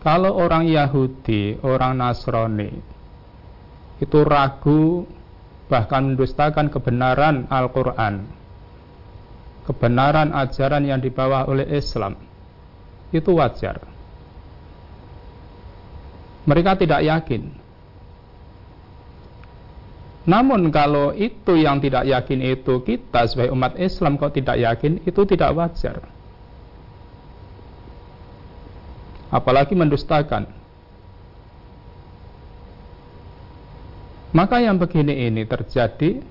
Kalau orang Yahudi, orang Nasrani itu ragu bahkan mendustakan kebenaran Al-Quran, kebenaran ajaran yang dibawa oleh Islam, itu wajar. Mereka tidak yakin. Namun kalau itu yang tidak yakin itu kita sebagai umat Islam kok tidak yakin, itu tidak wajar. Apalagi mendustakan. Maka yang begini ini terjadi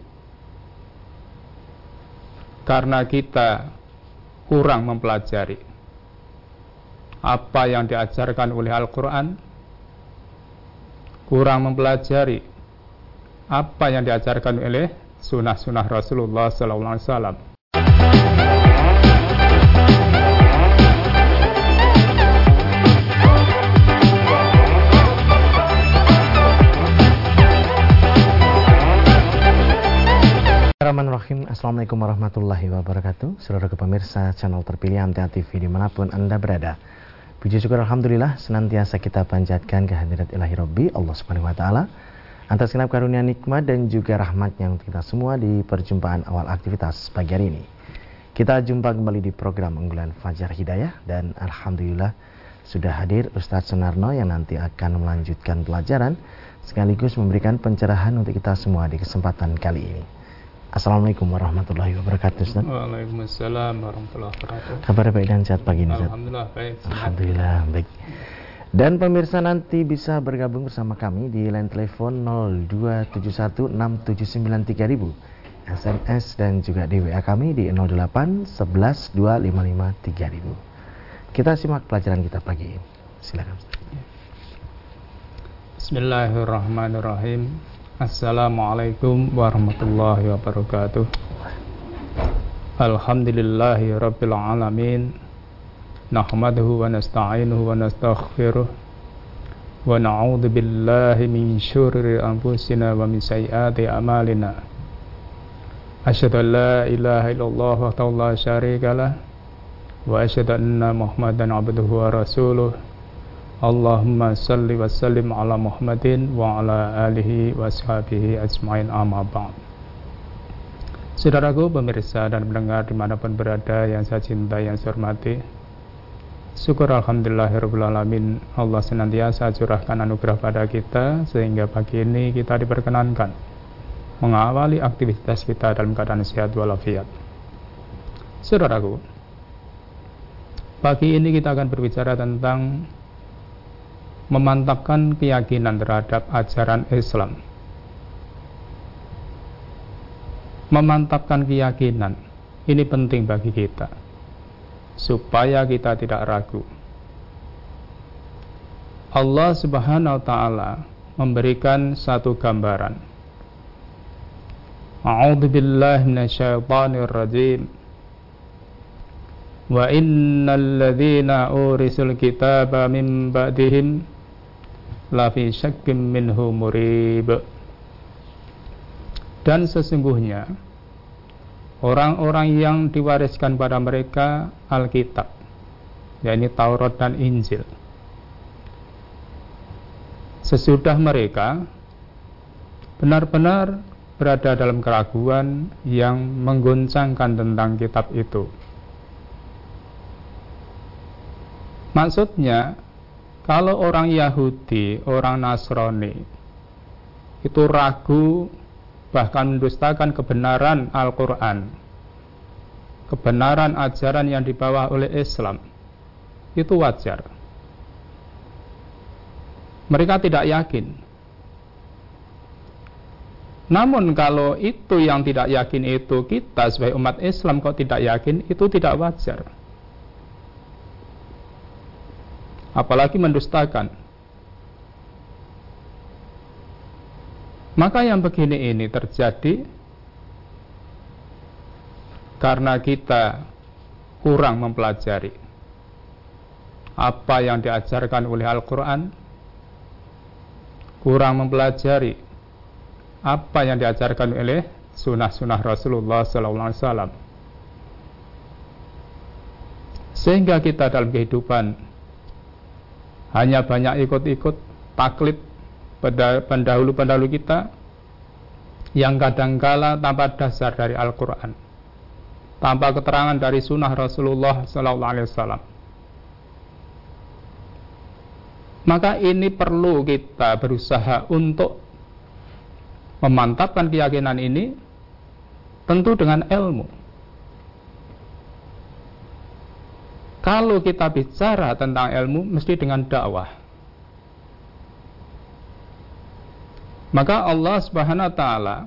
karena kita kurang mempelajari apa yang diajarkan oleh Al-Quran, kurang mempelajari apa yang diajarkan oleh sunnah-sunnah Rasulullah SAW. Bismillahirrahmanirrahim. Assalamualaikum warahmatullahi wabarakatuh. Saudara pemirsa channel terpilih Amtia TV di mana pun Anda berada. Puji syukur Alhamdulillah senantiasa kita panjatkan kehadirat ilahi Rabbi Allah subhanahu wa ta'ala. Atas kenap karunia nikmat dan juga rahmat yang kita semua di perjumpaan awal aktivitas pagi hari ini. Kita jumpa kembali di program unggulan Fajar Hidayah Dan Alhamdulillah sudah hadir Ustadz Sunarno yang nanti akan melanjutkan pelajaran Sekaligus memberikan pencerahan untuk kita semua di kesempatan kali ini Assalamualaikum warahmatullahi wabarakatuh Ustaz. Waalaikumsalam warahmatullahi wabarakatuh. Kabar baik dan sehat pagi ini Ustaz. Alhamdulillah baik. Alhamdulillah baik. Dan pemirsa nanti bisa bergabung bersama kami di line telepon 02716793000 SMS dan juga di WA kami di 08 11 255 Kita simak pelajaran kita pagi ini. Silakan. Bismillahirrahmanirrahim. Assalamualaikum warahmatullahi wabarakatuh. Alhamdulillahi rabbil alamin. Nahmaduhu wa nasta'inuhu wa nastaghfiruh. Wa na'udhu billahi min syurri anfusina wa min sayyati amalina. Asyhadu an la ilaha illallah wa la syarika lah. Wa asyhadu anna muhammadan abduhu wa rasuluh Allahumma salli wa sallim ala Muhammadin wa ala alihi wa sahabihi ajma'in amma ba'd. Saudaraku pemirsa dan pendengar di mana pun berada yang saya cintai yang saya hormati Syukur Alhamdulillahirrahmanirrahim Allah senantiasa curahkan anugerah pada kita Sehingga pagi ini kita diperkenankan Mengawali aktivitas kita dalam keadaan sehat walafiat. Saudaraku Pagi ini kita akan berbicara tentang memantapkan keyakinan terhadap ajaran Islam. Memantapkan keyakinan ini penting bagi kita supaya kita tidak ragu. Allah Subhanahu wa taala memberikan satu gambaran. A'udzu billahi minasyaitonir rajim. Wa innal ladzina urisul kitaba min ba'dihim lafi syakkim minhu murib. Dan sesungguhnya orang-orang yang diwariskan pada mereka Alkitab yakni Taurat dan Injil. Sesudah mereka benar-benar berada dalam keraguan yang mengguncangkan tentang kitab itu. Maksudnya kalau orang Yahudi, orang Nasrani itu ragu bahkan mendustakan kebenaran Al-Quran, kebenaran ajaran yang dibawa oleh Islam, itu wajar. Mereka tidak yakin. Namun kalau itu yang tidak yakin itu kita sebagai umat Islam kok tidak yakin, itu tidak wajar. Apalagi mendustakan. Maka yang begini ini terjadi karena kita kurang mempelajari apa yang diajarkan oleh Al-Quran, kurang mempelajari apa yang diajarkan oleh sunnah-sunnah Rasulullah SAW. Sehingga kita dalam kehidupan hanya banyak ikut-ikut taklid pendahulu-pendahulu kita yang kadangkala tanpa dasar dari Al-Quran tanpa keterangan dari sunnah Rasulullah Wasallam. Maka ini perlu kita berusaha untuk memantapkan keyakinan ini tentu dengan ilmu kalau kita bicara tentang ilmu mesti dengan dakwah Maka Allah Subhanahu wa taala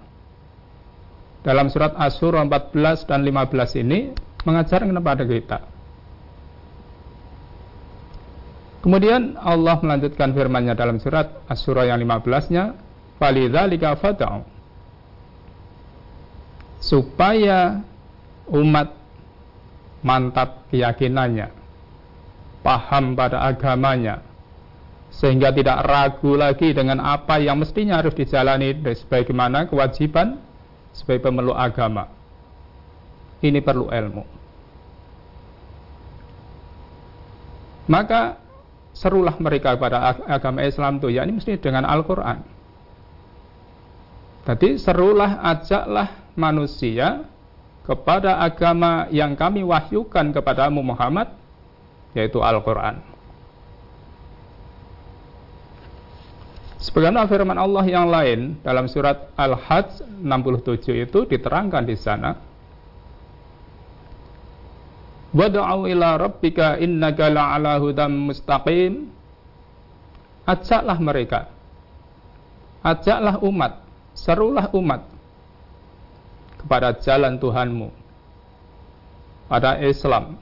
dalam surat Asy-Syura 14 dan 15 ini mengajarkan kepada kita. Kemudian Allah melanjutkan firman-Nya dalam surat Asy-Syura yang 15-nya, "Falidzalika fad'u" supaya umat mantap keyakinannya, paham pada agamanya, sehingga tidak ragu lagi dengan apa yang mestinya harus dijalani sebagaimana kewajiban sebagai pemeluk agama. Ini perlu ilmu. Maka serulah mereka pada agama Islam itu ya ini mesti dengan Al-Qur'an. Jadi serulah ajaklah manusia kepada agama yang kami wahyukan kepadamu Muhammad yaitu Al-Qur'an. Sebagaimana firman Allah yang lain dalam surat Al-Hajj 67 itu diterangkan di sana. Wad'u ila rabbika innaka la'ala hudam mustaqim. Ajaklah mereka. Ajaklah umat, serulah umat kepada jalan Tuhanmu. Pada Islam.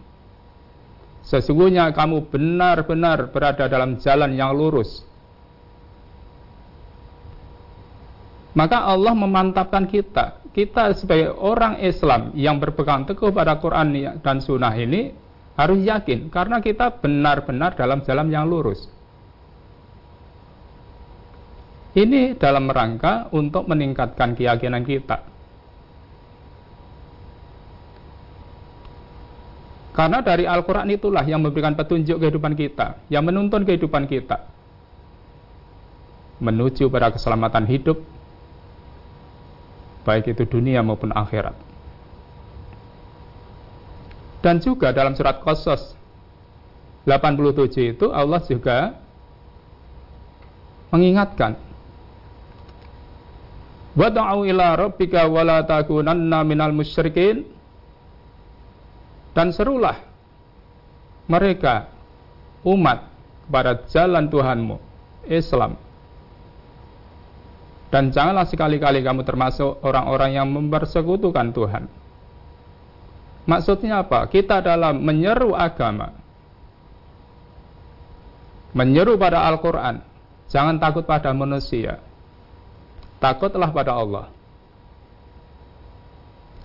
Sesungguhnya kamu benar-benar berada dalam jalan yang lurus Maka Allah memantapkan kita. Kita sebagai orang Islam yang berpegang teguh pada Quran dan Sunnah ini harus yakin karena kita benar-benar dalam jalan yang lurus. Ini dalam rangka untuk meningkatkan keyakinan kita. Karena dari Al-Quran itulah yang memberikan petunjuk kehidupan kita, yang menuntun kehidupan kita menuju pada keselamatan hidup, baik itu dunia maupun akhirat. Dan juga dalam surat Qasas 87 itu Allah juga mengingatkan Wad'u ila rabbika wa la takunanna minal musyrikin dan serulah mereka umat kepada jalan Tuhanmu Islam dan janganlah sekali-kali kamu termasuk orang-orang yang mempersekutukan Tuhan. Maksudnya apa? Kita dalam menyeru agama, menyeru pada Al-Quran, jangan takut pada manusia, takutlah pada Allah.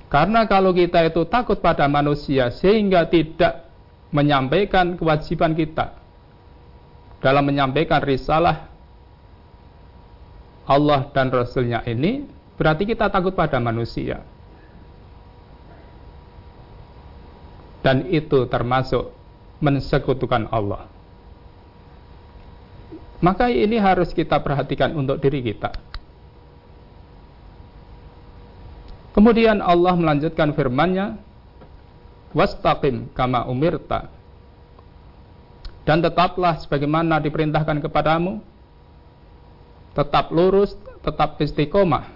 Karena kalau kita itu takut pada manusia sehingga tidak menyampaikan kewajiban kita dalam menyampaikan risalah Allah dan Rasulnya ini berarti kita takut pada manusia. Dan itu termasuk mensekutukan Allah. Maka ini harus kita perhatikan untuk diri kita. Kemudian Allah melanjutkan firman-Nya, "Wastaqim kama umirta." Dan tetaplah sebagaimana diperintahkan kepadamu, tetap lurus, tetap istiqomah.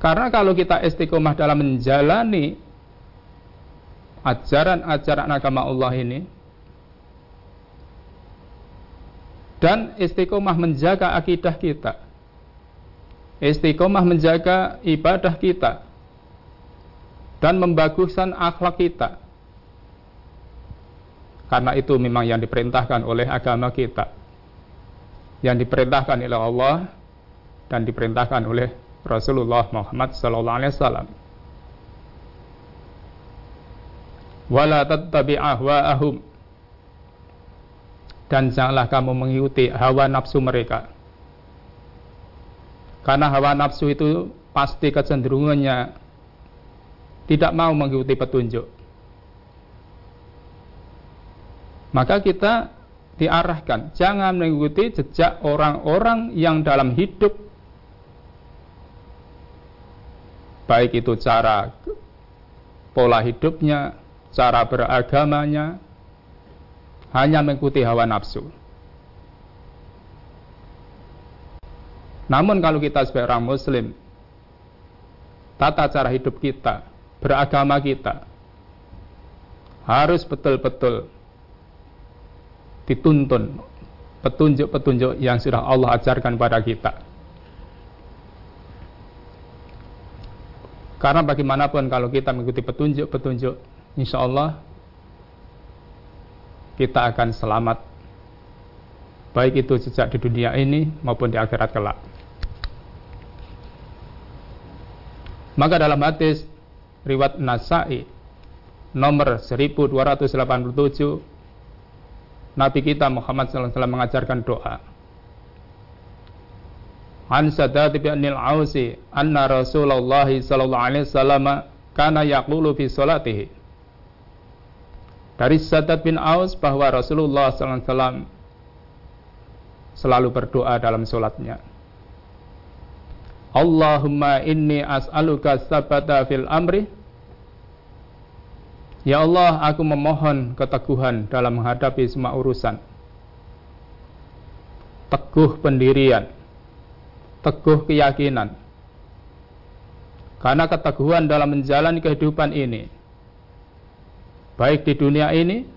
Karena kalau kita istiqomah dalam menjalani ajaran-ajaran agama Allah ini dan istiqomah menjaga akidah kita, istiqomah menjaga ibadah kita dan membaguskan akhlak kita. Karena itu memang yang diperintahkan oleh agama kita yang diperintahkan oleh Allah dan diperintahkan oleh Rasulullah Muhammad sallallahu alaihi wasallam. Wala tattabi' ahwa'ahum dan janganlah kamu mengikuti hawa nafsu mereka. Karena hawa nafsu itu pasti kecenderungannya tidak mau mengikuti petunjuk. Maka kita diarahkan jangan mengikuti jejak orang-orang yang dalam hidup baik itu cara pola hidupnya, cara beragamanya hanya mengikuti hawa nafsu. Namun kalau kita sebagai orang muslim tata cara hidup kita, beragama kita harus betul-betul dituntun petunjuk-petunjuk yang sudah Allah ajarkan pada kita. Karena bagaimanapun kalau kita mengikuti petunjuk-petunjuk, insya Allah kita akan selamat. Baik itu sejak di dunia ini maupun di akhirat kelak. Maka dalam hadis riwayat Nasai nomor 1287 Nabi kita Muhammad SAW mengajarkan doa. An Sadat bin Al-Ausi anna Rasulullah sallallahu alaihi wasallam kana yaqulu fi salatihi. Dari Sadat bin Aus bahwa Rasulullah sallallahu alaihi wasallam selalu berdoa dalam salatnya. Allahumma inni as'aluka sabata fil amri Ya Allah, aku memohon keteguhan dalam menghadapi semua urusan. Teguh pendirian, teguh keyakinan. Karena keteguhan dalam menjalani kehidupan ini, baik di dunia ini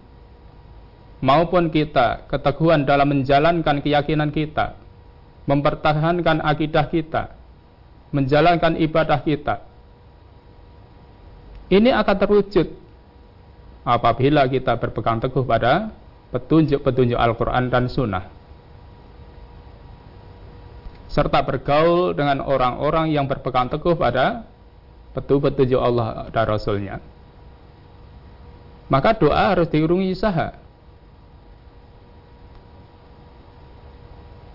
maupun kita, keteguhan dalam menjalankan keyakinan kita, mempertahankan akidah kita, menjalankan ibadah kita. Ini akan terwujud apabila kita berpegang teguh pada petunjuk-petunjuk Al-Quran dan Sunnah. Serta bergaul dengan orang-orang yang berpegang teguh pada petunjuk-petunjuk Allah dan Rasulnya. Maka doa harus diurungi usaha.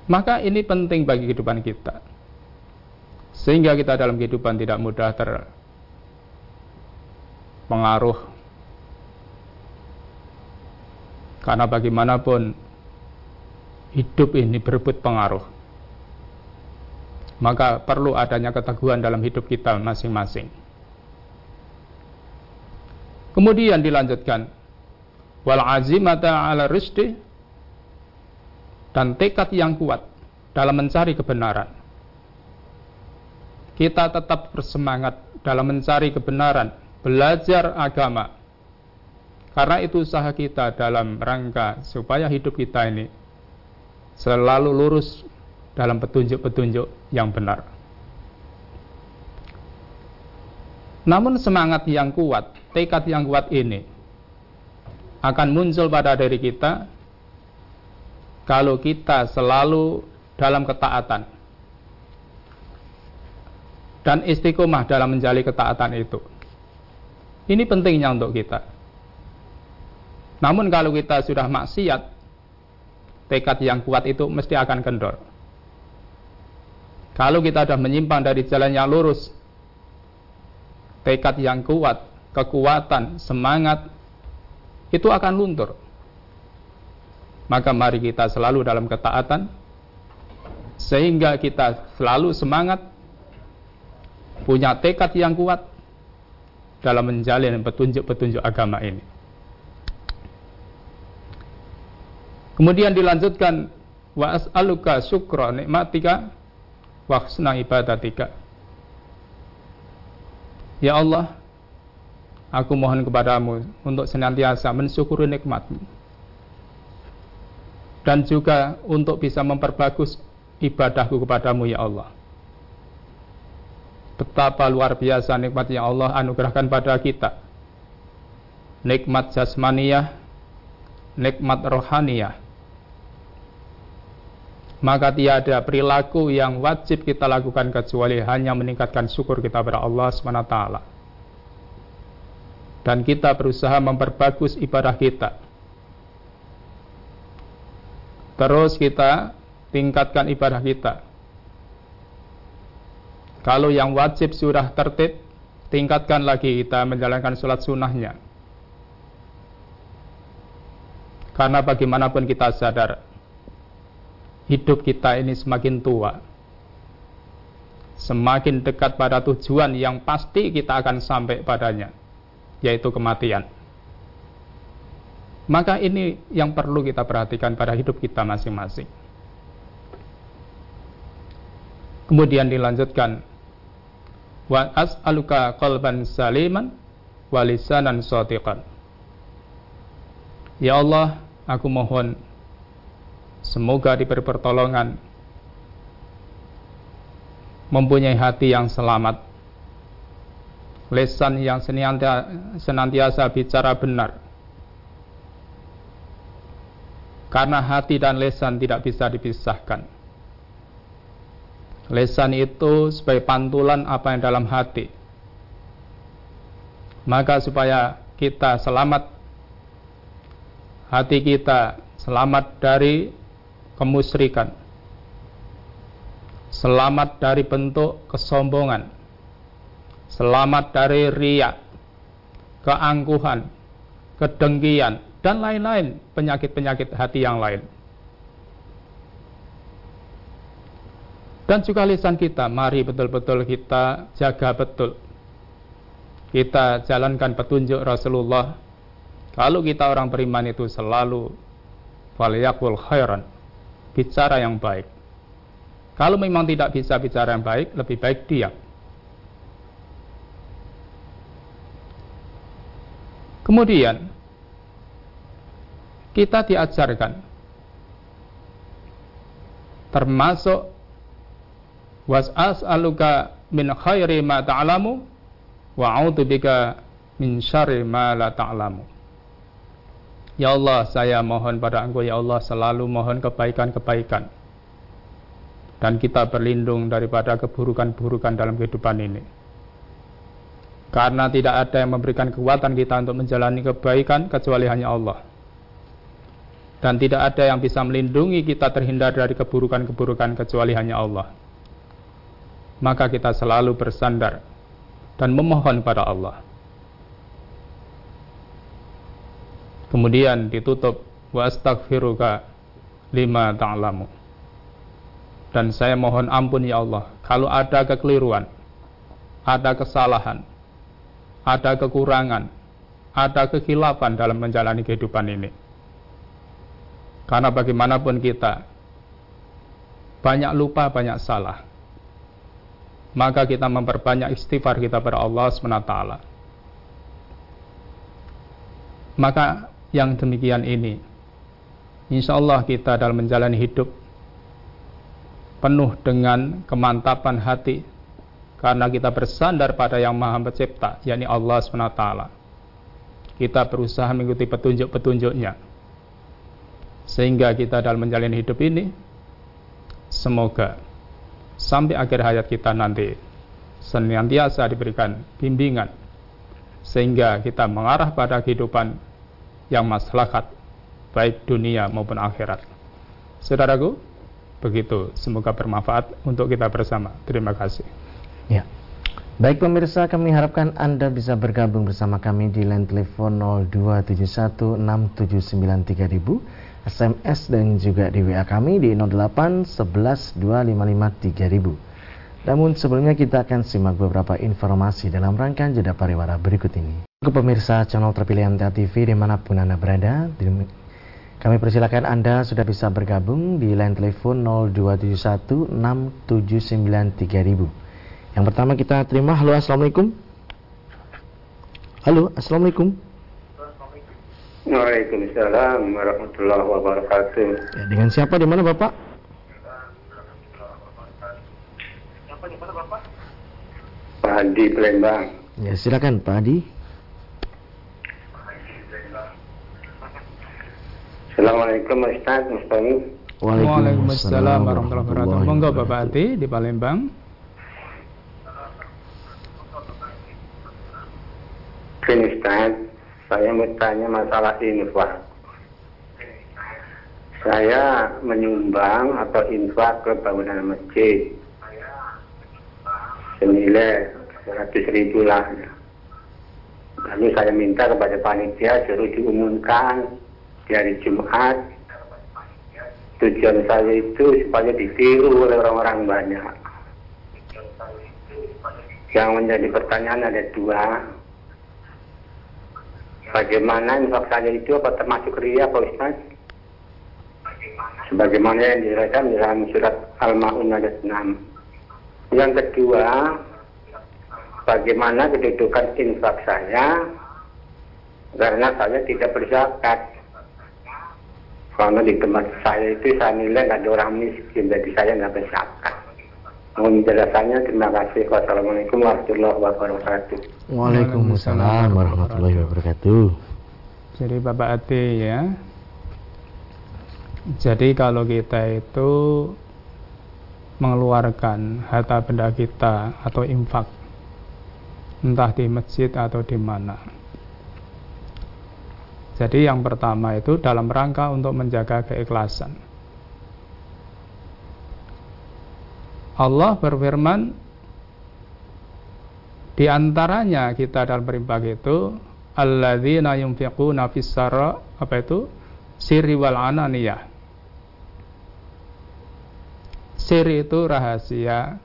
Maka ini penting bagi kehidupan kita sehingga kita dalam kehidupan tidak mudah terpengaruh Karena bagaimanapun hidup ini berebut pengaruh. Maka perlu adanya keteguhan dalam hidup kita masing-masing. Kemudian dilanjutkan wal azimata ala rizdi dan tekad yang kuat dalam mencari kebenaran. Kita tetap bersemangat dalam mencari kebenaran, belajar agama, karena itu usaha kita dalam rangka supaya hidup kita ini selalu lurus dalam petunjuk-petunjuk yang benar. Namun semangat yang kuat, tekad yang kuat ini akan muncul pada diri kita kalau kita selalu dalam ketaatan dan istiqomah dalam menjali ketaatan itu. Ini pentingnya untuk kita. Namun kalau kita sudah maksiat, tekad yang kuat itu mesti akan kendor. Kalau kita sudah menyimpang dari jalan yang lurus, tekad yang kuat, kekuatan, semangat, itu akan luntur. Maka mari kita selalu dalam ketaatan, sehingga kita selalu semangat, punya tekad yang kuat dalam menjalin petunjuk-petunjuk agama ini. Kemudian dilanjutkan wa as'aluka syukra nikmatika wa husna ibadatika. Ya Allah, aku mohon kepadamu untuk senantiasa mensyukuri nikmatmu dan juga untuk bisa memperbagus ibadahku kepadamu ya Allah. Betapa luar biasa nikmat yang Allah anugerahkan pada kita. Nikmat jasmaniyah, nikmat rohaniyah, maka tiada perilaku yang wajib kita lakukan kecuali hanya meningkatkan syukur kita kepada Allah SWT. Dan kita berusaha memperbagus ibadah kita. Terus kita tingkatkan ibadah kita. Kalau yang wajib sudah tertib, tingkatkan lagi kita menjalankan sholat sunnahnya. Karena bagaimanapun kita sadar, hidup kita ini semakin tua, semakin dekat pada tujuan yang pasti kita akan sampai padanya, yaitu kematian. Maka ini yang perlu kita perhatikan pada hidup kita masing-masing. Kemudian dilanjutkan wa as'aluka qalban saliman wa lisanan. Ya Allah, aku mohon semoga diberi pertolongan. Mempunyai hati yang selamat. Lesan yang senantiasa bicara benar. Karena hati dan lesan tidak bisa dipisahkan lesan itu sebagai pantulan apa yang dalam hati maka supaya kita selamat hati kita selamat dari kemusyrikan selamat dari bentuk kesombongan, selamat dari riak, keangkuhan, kedengkian, dan lain-lain penyakit-penyakit hati yang lain. Dan juga lisan kita, mari betul-betul kita jaga betul. Kita jalankan petunjuk Rasulullah. Kalau kita orang beriman itu selalu faliyakul khairan, bicara yang baik kalau memang tidak bisa bicara yang baik, lebih baik diam. Kemudian kita diajarkan termasuk was'as aluka min khairi ma ta'lamu wa bika min syarri ma la ta'lamu. Ya Allah, saya mohon pada Engkau ya Allah selalu mohon kebaikan-kebaikan dan kita berlindung daripada keburukan-keburukan dalam kehidupan ini. Karena tidak ada yang memberikan kekuatan kita untuk menjalani kebaikan kecuali hanya Allah. Dan tidak ada yang bisa melindungi kita terhindar dari keburukan-keburukan kecuali hanya Allah. Maka kita selalu bersandar dan memohon pada Allah. Kemudian ditutup wa astaghfiruka lima ta'lamu. Ta dan saya mohon ampun ya Allah kalau ada kekeliruan, ada kesalahan, ada kekurangan, ada kekhilafan dalam menjalani kehidupan ini. Karena bagaimanapun kita banyak lupa, banyak salah. Maka kita memperbanyak istighfar kita pada Allah SWT. Maka yang demikian ini, insya Allah kita dalam menjalani hidup penuh dengan kemantapan hati karena kita bersandar pada yang maha pencipta yakni Allah SWT kita berusaha mengikuti petunjuk-petunjuknya sehingga kita dalam menjalani hidup ini semoga sampai akhir hayat kita nanti senantiasa diberikan bimbingan sehingga kita mengarah pada kehidupan yang maslahat baik dunia maupun akhirat saudaraku Begitu, semoga bermanfaat untuk kita bersama. Terima kasih. Ya. Baik pemirsa, kami harapkan Anda bisa bergabung bersama kami di line telepon 02716793000, SMS dan juga di WA kami di 08 11 Namun sebelumnya kita akan simak beberapa informasi dalam rangkaian jeda pariwara berikut ini. Untuk pemirsa channel terpilih MTA TV di mana pun Anda berada, kami persilakan Anda sudah bisa bergabung di line telepon 02716793000. Yang pertama kita terima, halo assalamualaikum. Halo, assalamualaikum. Waalaikumsalam warahmatullahi wabarakatuh. Ya, dengan siapa di mana Bapak? Pak Hadi Palembang. Ya, silakan Pak Hadi. Assalamualaikum Ustaz Mustami. Waalaikumsalam warahmatullahi wabarakatuh. Monggo Bapak Ati di Palembang. Ini Ustaz, saya mau tanya masalah infak. Saya menyumbang atau infak ke bangunan masjid senilai 100 ribu lah. Lalu saya minta kepada panitia suruh diumumkan di hari Jumat. Tujuan saya itu supaya ditiru oleh orang-orang banyak. Yang menjadi pertanyaan ada dua. Bagaimana infak saya itu apa termasuk ria Pak Ustaz? Sebagaimana yang diriwayatkan dalam surat Al-Ma'un ayat 6. Yang kedua, bagaimana kedudukan infak saya karena saya tidak berzakat. Karena di tempat saya itu saya nilai ada orang miskin, jadi saya nggak berzakat. Mohon penjelasannya, terima kasih. Wassalamualaikum warahmatullahi wabarakatuh. Waalaikumsalam warahmatullahi wabarakatuh. Jadi Bapak Ati ya. Jadi kalau kita itu mengeluarkan harta benda kita atau infak entah di masjid atau di mana. Jadi yang pertama itu dalam rangka untuk menjaga keikhlasan. Allah berfirman di antaranya kita dalam berinfak itu alladzina yunfiquna fis apa itu sirri wal ananiyah. Siri itu rahasia,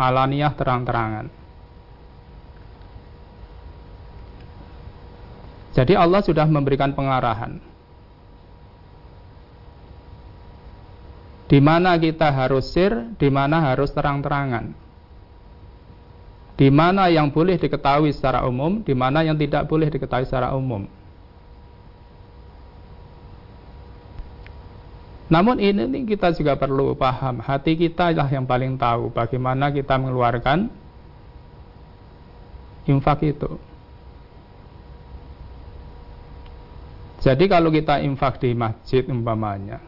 alaniyah terang-terangan. Jadi Allah sudah memberikan pengarahan. Di mana kita harus sir, di mana harus terang-terangan. Di mana yang boleh diketahui secara umum, di mana yang tidak boleh diketahui secara umum. Namun ini kita juga perlu paham, hati kita lah yang paling tahu bagaimana kita mengeluarkan infak itu. Jadi kalau kita infak di masjid umpamanya,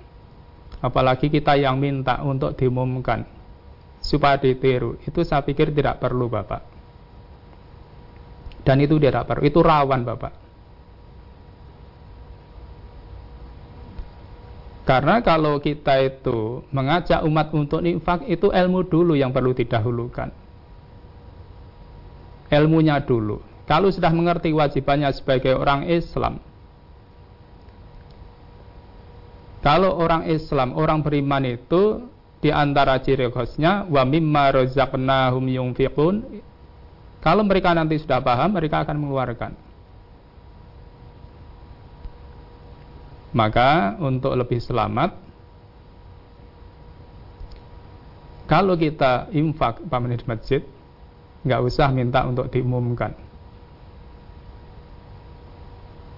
apalagi kita yang minta untuk diumumkan supaya ditiru, itu saya pikir tidak perlu Bapak. Dan itu tidak perlu, itu rawan Bapak. Karena kalau kita itu mengajak umat untuk infak itu ilmu dulu yang perlu didahulukan. Ilmunya dulu. Kalau sudah mengerti wajibannya sebagai orang Islam, Kalau orang Islam, orang beriman itu di antara ciri khasnya wa mimma razaqnahum yunfiqun. Kalau mereka nanti sudah paham, mereka akan mengeluarkan. Maka untuk lebih selamat kalau kita infak paman di masjid nggak usah minta untuk diumumkan.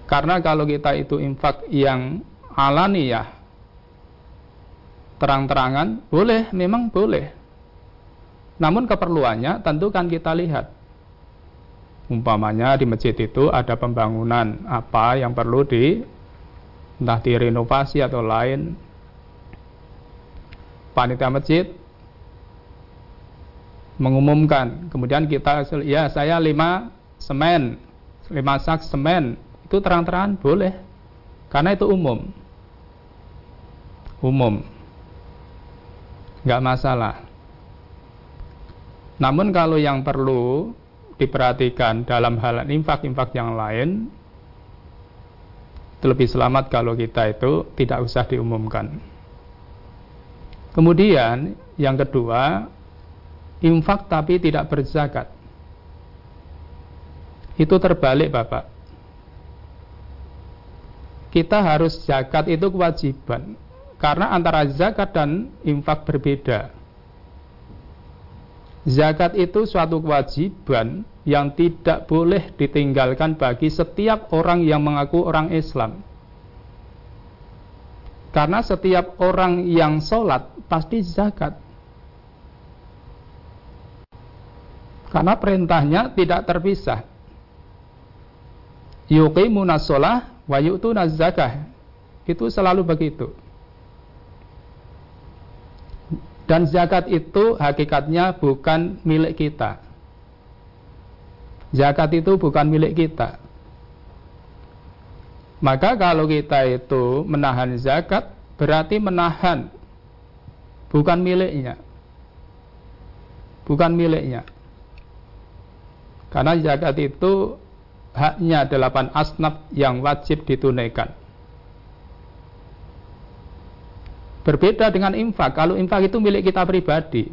Karena kalau kita itu infak yang alaniyah terang-terangan boleh memang boleh. Namun keperluannya tentu kan kita lihat. Umpamanya di masjid itu ada pembangunan apa yang perlu di entah direnovasi atau lain. Panitia masjid mengumumkan kemudian kita ya saya lima semen lima sak semen. Itu terang-terangan boleh karena itu umum. Umum nggak masalah. Namun kalau yang perlu diperhatikan dalam hal infak-infak yang lain, itu lebih selamat kalau kita itu tidak usah diumumkan. Kemudian yang kedua, infak tapi tidak berzakat. Itu terbalik Bapak. Kita harus zakat itu kewajiban. Karena antara zakat dan infak berbeda. Zakat itu suatu kewajiban yang tidak boleh ditinggalkan bagi setiap orang yang mengaku orang Islam. Karena setiap orang yang sholat pasti zakat. Karena perintahnya tidak terpisah. Yuqimuna sholah wa yu'tuna zakah. Itu selalu begitu. Dan zakat itu hakikatnya bukan milik kita. Zakat itu bukan milik kita. Maka kalau kita itu menahan zakat berarti menahan bukan miliknya. Bukan miliknya. Karena zakat itu haknya delapan asnaf yang wajib ditunaikan. Berbeda dengan infak. Kalau infak itu milik kita pribadi.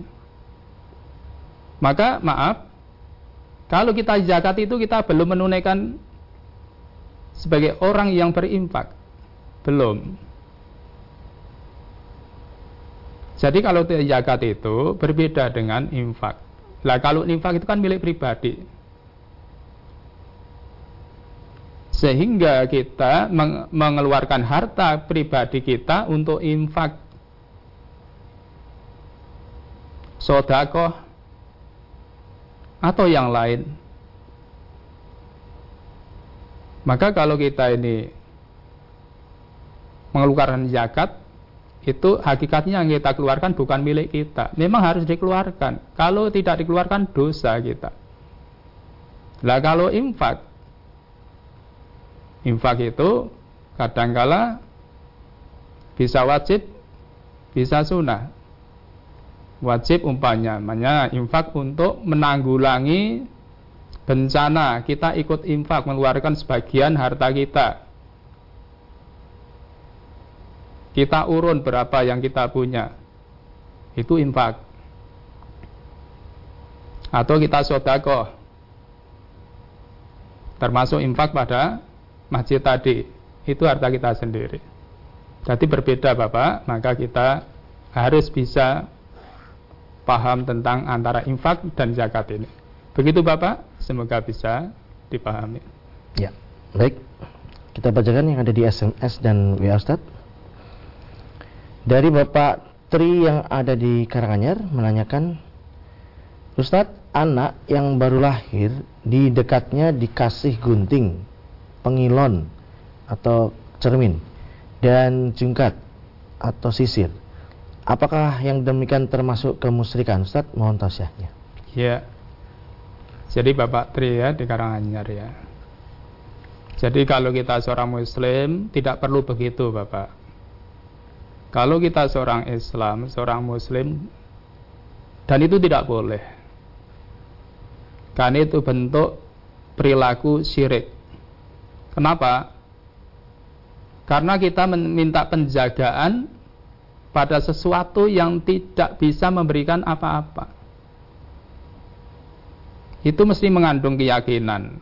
Maka maaf, kalau kita zakat itu kita belum menunaikan sebagai orang yang berinfak. Belum. Jadi kalau zakat itu berbeda dengan infak. Lah kalau infak itu kan milik pribadi. Sehingga kita mengeluarkan harta pribadi kita untuk infak sodakoh, atau yang lain. Maka kalau kita ini mengeluarkan zakat, itu hakikatnya yang kita keluarkan bukan milik kita. Memang harus dikeluarkan. Kalau tidak dikeluarkan dosa kita. Lah kalau infak, infak itu kadangkala bisa wajib, bisa sunnah. Wajib umpamanya infak untuk menanggulangi bencana. Kita ikut infak mengeluarkan sebagian harta kita. Kita urun berapa yang kita punya. Itu infak. Atau kita sodako termasuk infak pada masjid tadi itu harta kita sendiri jadi berbeda Bapak maka kita harus bisa paham tentang antara infak dan zakat ini. Begitu Bapak, semoga bisa dipahami. Ya, baik. Kita bacakan yang ada di SMS dan WA Ustaz. Dari Bapak Tri yang ada di Karanganyar menanyakan, Ustadz, anak yang baru lahir di dekatnya dikasih gunting, pengilon atau cermin dan jungkat atau sisir Apakah yang demikian termasuk kemusyrikan Ustaz? Mohon tausiahnya. Ya. Jadi Bapak Tri ya di Karanganyar ya. Jadi kalau kita seorang muslim tidak perlu begitu Bapak. Kalau kita seorang Islam, seorang muslim dan itu tidak boleh. Karena itu bentuk perilaku syirik. Kenapa? Karena kita meminta penjagaan pada sesuatu yang tidak bisa memberikan apa-apa. Itu mesti mengandung keyakinan.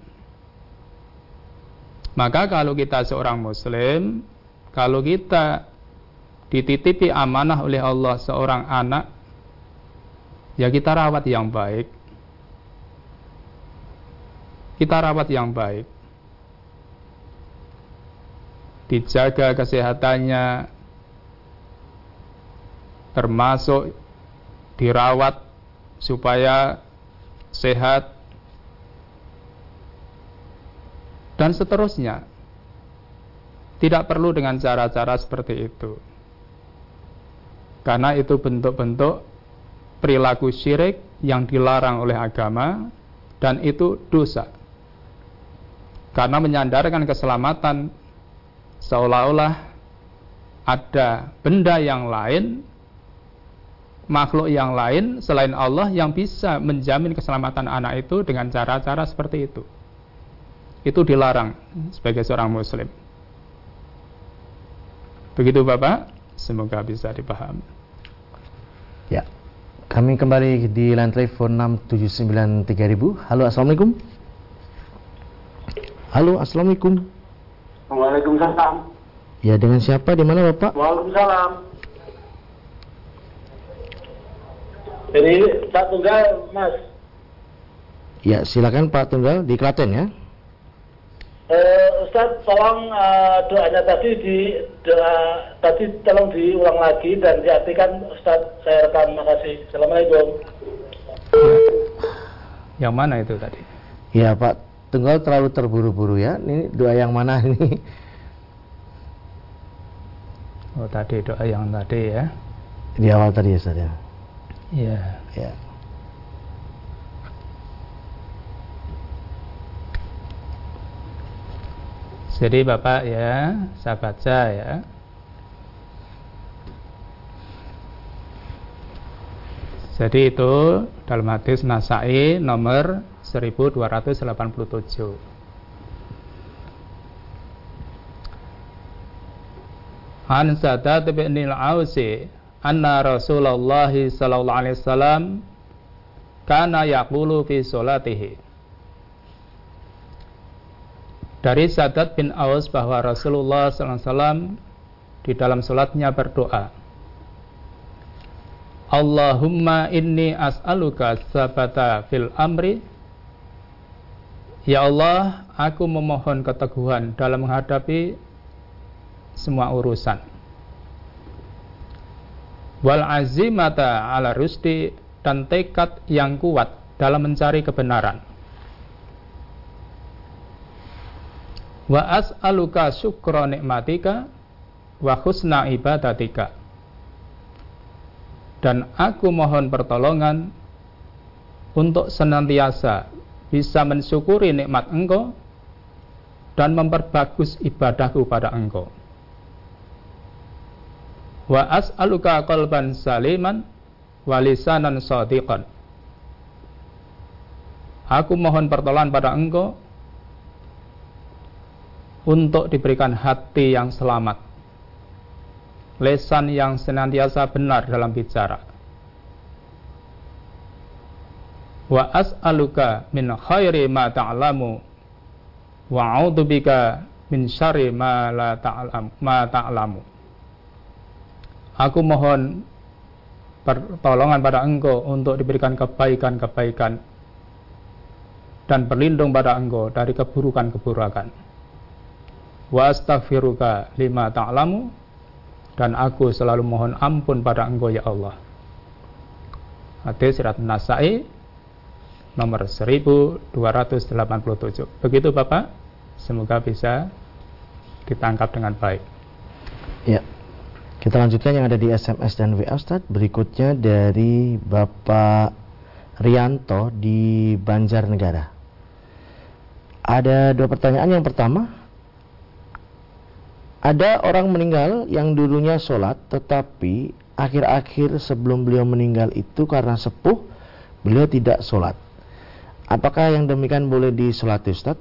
Maka kalau kita seorang muslim, kalau kita dititipi amanah oleh Allah seorang anak, ya kita rawat yang baik. Kita rawat yang baik. Dijaga kesehatannya, termasuk dirawat supaya sehat dan seterusnya. Tidak perlu dengan cara-cara seperti itu. Karena itu bentuk-bentuk perilaku syirik yang dilarang oleh agama dan itu dosa. Karena menyandarkan keselamatan seolah-olah ada benda yang lain makhluk yang lain selain Allah yang bisa menjamin keselamatan anak itu dengan cara-cara seperti itu. Itu dilarang sebagai seorang muslim. Begitu Bapak, semoga bisa dipahami. Ya. Kami kembali di line telepon 6793000. Halo, Assalamualaikum. Halo, Assalamualaikum. Waalaikumsalam. Ya, dengan siapa? Di mana Bapak? Waalaikumsalam. Jadi Pak Tunggal, Mas. Ya, silakan Pak Tunggal di Klaten ya. Uh, Ustaz, tolong uh, doanya tadi di doa tadi tolong diulang lagi dan diartikan Ustaz saya rekam makasih. Assalamualaikum. Yang mana itu tadi? Ya Pak Tunggal terlalu terburu-buru ya. Ini doa yang mana ini? Oh tadi doa yang tadi ya. Di awal tadi ya Ustaz ya. Iya. Ya. Jadi Bapak ya, saya baca ya. Jadi itu dalam hadis Nasai nomor 1287. An Sadat bin al-Ausi anna Rasulullah sallallahu alaihi wasallam kana yaqulu fi salatihi dari Sadat bin Aus bahwa Rasulullah sallallahu alaihi wasallam di dalam salatnya berdoa Allahumma inni as'aluka sabata fil amri Ya Allah, aku memohon keteguhan dalam menghadapi semua urusan. Wal azimata ala rusdi dan tekad yang kuat dalam mencari kebenaran. Wa as'aluka syukra nikmatika wa husna ibadatika. Dan aku mohon pertolongan untuk senantiasa bisa mensyukuri nikmat engkau dan memperbagus ibadahku pada engkau. Wa as'aluka qalban saliman wa lisanan sadiqan. Aku mohon pertolongan pada engkau untuk diberikan hati yang selamat lesan yang senantiasa benar dalam bicara wa as'aluka min khairi ma ta'lamu wa a'udzubika min syarri ma la ta'lam ma ta'lamu Aku mohon pertolongan pada engkau untuk diberikan kebaikan-kebaikan dan berlindung pada engkau dari keburukan-keburukan. Wa astaghfiruka lima ta'lamu dan aku selalu mohon ampun pada engkau ya Allah. Hadis Sirat Nasai nomor 1287. Begitu Bapak, semoga bisa ditangkap dengan baik. Ya. Kita lanjutkan yang ada di SMS dan WA Ustaz. Berikutnya dari Bapak Rianto di Banjarnegara. Ada dua pertanyaan. Yang pertama, ada orang meninggal yang dulunya sholat, tetapi akhir-akhir sebelum beliau meninggal itu karena sepuh, beliau tidak sholat. Apakah yang demikian boleh disolati Ustaz?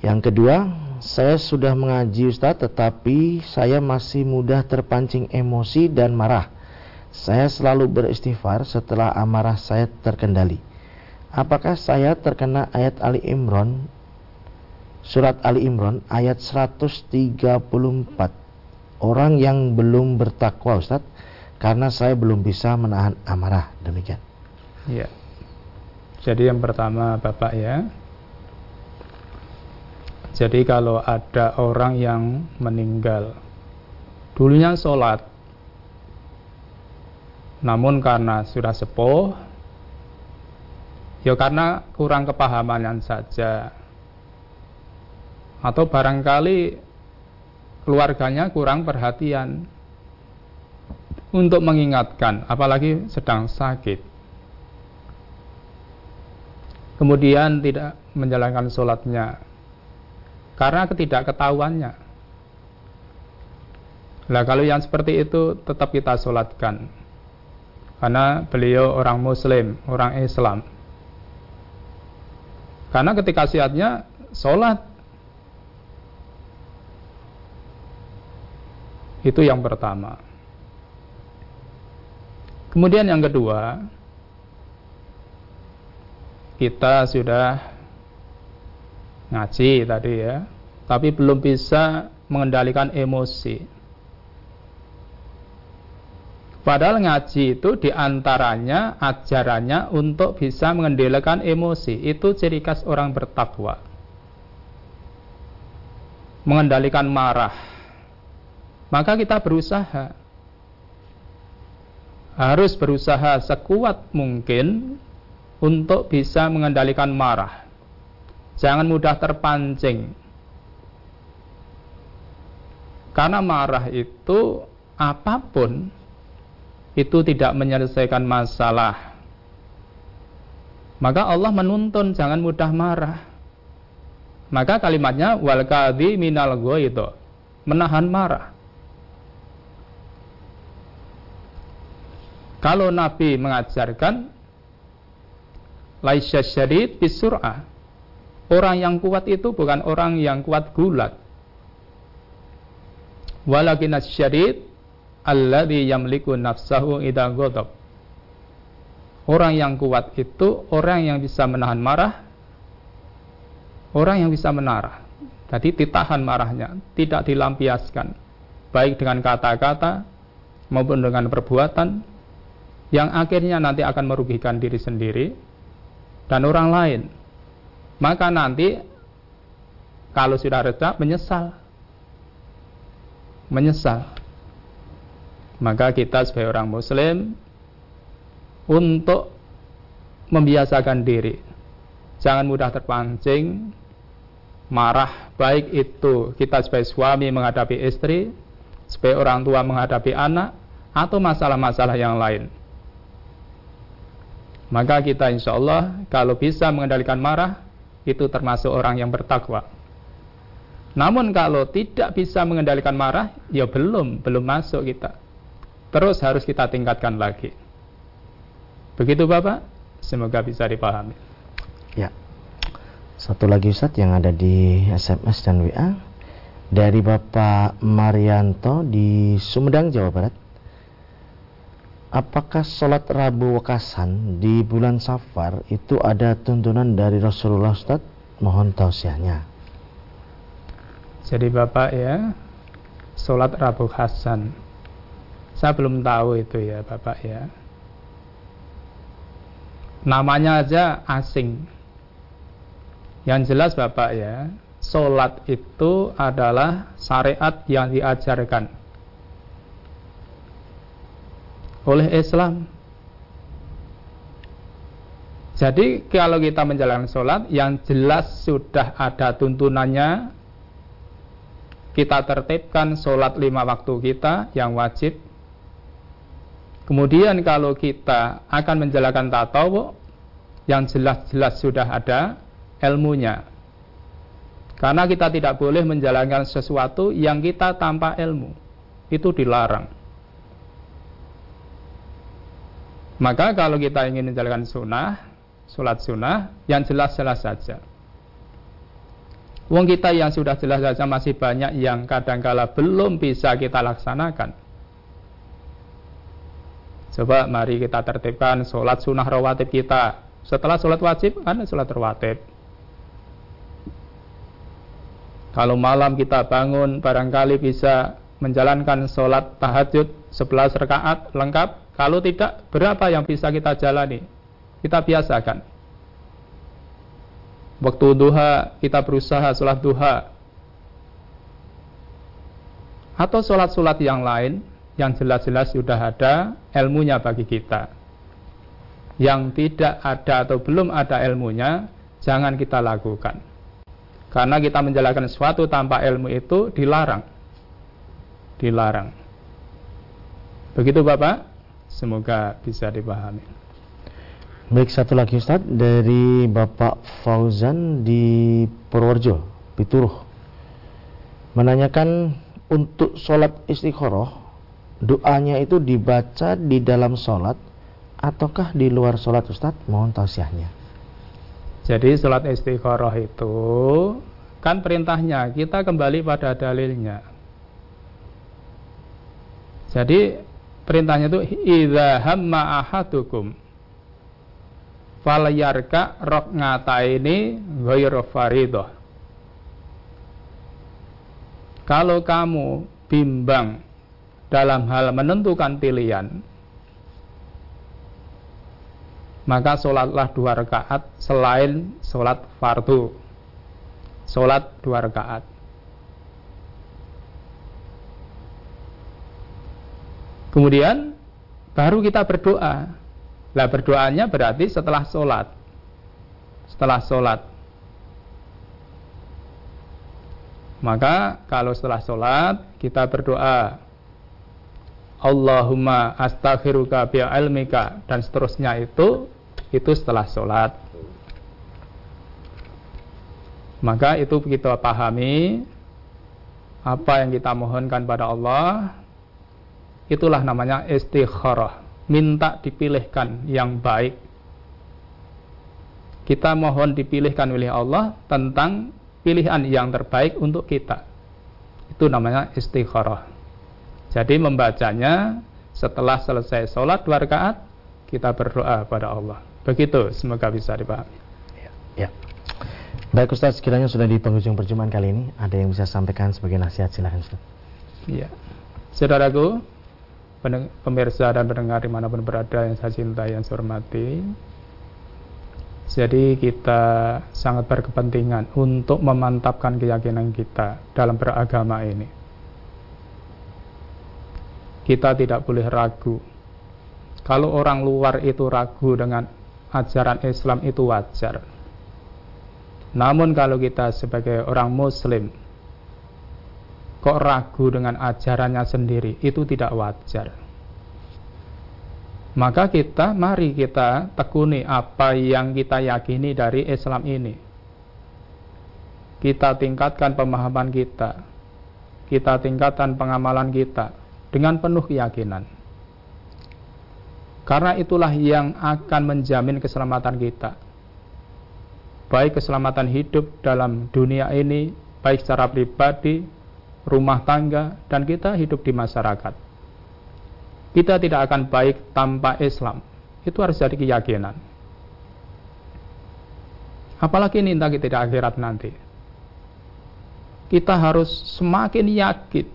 Yang kedua, saya sudah mengaji Ustaz tetapi saya masih mudah terpancing emosi dan marah. Saya selalu beristighfar setelah amarah saya terkendali. Apakah saya terkena ayat Ali Imran surat Ali Imran ayat 134 orang yang belum bertakwa Ustaz karena saya belum bisa menahan amarah demikian. Iya. Jadi yang pertama Bapak ya, jadi kalau ada orang yang meninggal dulunya sholat. Namun karena sudah sepuh ya karena kurang kepahaman saja. Atau barangkali keluarganya kurang perhatian untuk mengingatkan apalagi sedang sakit kemudian tidak menjalankan sholatnya karena ketidakketahuannya. Nah kalau yang seperti itu tetap kita sholatkan karena beliau orang muslim, orang Islam. Karena ketika siatnya sholat itu yang pertama. Kemudian yang kedua, kita sudah ngaji tadi ya, tapi belum bisa mengendalikan emosi. Padahal ngaji itu di antaranya ajarannya untuk bisa mengendalikan emosi. Itu ciri khas orang bertakwa. Mengendalikan marah. Maka kita berusaha. Harus berusaha sekuat mungkin untuk bisa mengendalikan marah. Jangan mudah terpancing. Karena marah itu apa pun itu tidak menyelesaikan masalah. Maka Allah menuntun jangan mudah marah. Maka kalimatnya wal kadhi minal itu menahan marah. Kalau Nabi mengajarkan laisya syadid bisur'ah. Orang yang kuat itu bukan orang yang kuat gulat. walakin asyadid alladhi yamliku nafsahu idha ghadab. Orang yang kuat itu orang yang bisa menahan marah orang yang bisa menarah jadi ditahan marahnya tidak dilampiaskan. Baik dengan kata-kata maupun dengan perbuatan yang akhirnya nanti akan merugikan diri sendiri dan orang lain. Maka nanti kalau sudah reda menyesal. Menyesal. Maka kita sebagai orang muslim untuk membiasakan diri jangan mudah terpancing marah baik itu kita sebagai suami menghadapi istri sebagai orang tua menghadapi anak atau masalah-masalah yang lain maka kita insya Allah kalau bisa mengendalikan marah itu termasuk orang yang bertakwa namun kalau tidak bisa mengendalikan marah, ya belum, belum masuk kita. Terus harus kita tingkatkan lagi. Begitu Bapak, semoga bisa dipahami. Ya. Satu lagi Ustaz yang ada di SMS dan WA dari Bapak Marianto di Sumedang, Jawa Barat. Apakah sholat Rabu Wakasan di bulan Safar itu ada tuntunan dari Rasulullah Ustaz? Mohon tausiahnya. Jadi Bapak ya, sholat Rabu Hasan. Saya belum tahu itu ya Bapak ya. Namanya aja asing. Yang jelas Bapak ya, sholat itu adalah syariat yang diajarkan oleh Islam. Jadi kalau kita menjalankan sholat yang jelas sudah ada tuntunannya kita tertibkan sholat lima waktu kita yang wajib. Kemudian kalau kita akan menjalankan tatawu yang jelas-jelas sudah ada ilmunya. Karena kita tidak boleh menjalankan sesuatu yang kita tanpa ilmu. Itu dilarang. Maka kalau kita ingin menjalankan sunnah, sholat sunnah, yang jelas-jelas saja. Wong kita yang sudah jelas saja masih banyak yang kadangkala belum bisa kita laksanakan. Coba mari kita tertibkan sholat sunnah rawatib kita. Setelah sholat wajib, ada sholat rawatib. Kalau malam kita bangun, barangkali bisa menjalankan sholat tahajud 11 rakaat lengkap. Kalau tidak, berapa yang bisa kita jalani? Kita biasakan. Waktu duha kita berusaha sholat duha. Atau sholat-sholat yang lain Yang jelas-jelas sudah ada ilmunya bagi kita. Yang tidak ada atau belum ada ilmunya Jangan kita lakukan. Karena kita menjalankan sesuatu tanpa ilmu itu dilarang. Dilarang. Begitu Bapak Semoga bisa dipahami Baik satu lagi Ustaz dari Bapak Fauzan di Purworejo, Pituruh. Menanyakan untuk sholat istikharah, doanya itu dibaca di dalam sholat ataukah di luar sholat Ustaz? Mohon tausiahnya. Jadi sholat istikharah itu kan perintahnya kita kembali pada dalilnya. Jadi perintahnya itu idza hamma ahadukum falayarka rok ini ghairu faridoh kalau kamu bimbang dalam hal menentukan pilihan maka sholatlah dua rakaat selain sholat fardu. Sholat dua rakaat kemudian baru kita berdoa lah berdoanya berarti setelah sholat. Setelah sholat. Maka kalau setelah sholat kita berdoa Allahumma astaghfiruka ilmika dan seterusnya itu itu setelah sholat. Maka itu kita pahami apa yang kita mohonkan pada Allah itulah namanya istikharah minta dipilihkan yang baik. Kita mohon dipilihkan oleh Allah tentang pilihan yang terbaik untuk kita. Itu namanya istikharah. Jadi membacanya setelah selesai sholat dua rakaat kita berdoa pada Allah. Begitu, semoga bisa dipahami. Ya. ya. Baik Ustaz, sekiranya sudah di penghujung perjumpaan kali ini, ada yang bisa sampaikan sebagai nasihat silahkan Ustaz. Iya. Saudaraku, pemirsa dan pendengar di mana pun berada yang saya cintai, yang saya hormati, jadi kita sangat berkepentingan untuk memantapkan keyakinan kita dalam beragama ini. Kita tidak boleh ragu. Kalau orang luar itu ragu dengan ajaran Islam itu wajar. Namun kalau kita sebagai orang muslim kok ragu dengan ajarannya sendiri, itu tidak wajar maka kita mari kita tekuni apa yang kita yakini dari Islam ini. Kita tingkatkan pemahaman kita. Kita tingkatkan pengamalan kita dengan penuh keyakinan. Karena itulah yang akan menjamin keselamatan kita. Baik keselamatan hidup dalam dunia ini, baik secara pribadi, rumah tangga, dan kita hidup di masyarakat kita tidak akan baik tanpa Islam. Itu harus jadi keyakinan. Apalagi ini kita tidak akhirat nanti. Kita harus semakin yakin.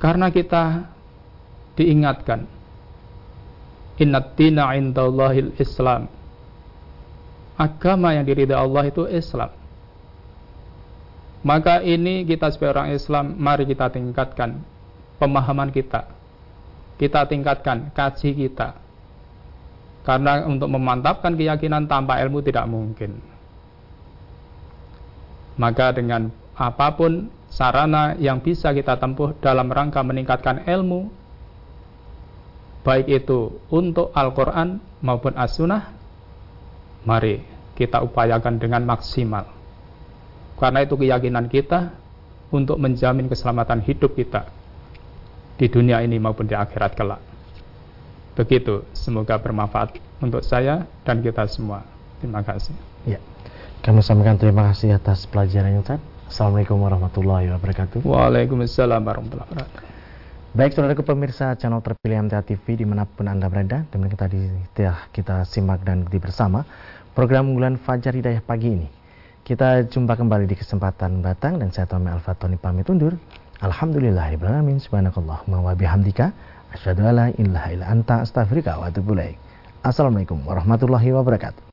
Karena kita diingatkan. Inna tina indallahil Islam. Agama yang diridai Allah itu Islam. Maka ini kita sebagai orang Islam, mari kita tingkatkan pemahaman kita. Kita tingkatkan kaji kita. Karena untuk memantapkan keyakinan tanpa ilmu tidak mungkin. Maka dengan apa pun sarana yang bisa kita tempuh dalam rangka meningkatkan ilmu, baik itu untuk Al-Quran maupun As-Sunnah, mari kita upayakan dengan maksimal. Karena itu keyakinan kita untuk menjamin keselamatan hidup kita di dunia ini maupun di akhirat kelak. Begitu, semoga bermanfaat untuk saya dan kita semua. Terima kasih. Ya. Kami sampaikan terima kasih atas pelajaran yang Ustaz. Assalamualaikum warahmatullahi wabarakatuh. Waalaikumsalam warahmatullahi wabarakatuh. Baik saudara pemirsa channel terpilih MTA TV di mana pun Anda berada dan kita di, kita simak dan ikuti bersama program unggulan Fajar Hidayah pagi ini. Kita jumpa kembali di kesempatan batang dan saya Tommy Alfatoni pamit undur. Alhamdulillahirrahmanirrahim. Subhanakallahumma wa bihamdika. Asyadu ala ilaha illa anta astaghfirika wa atubu Assalamualaikum warahmatullahi wabarakatuh.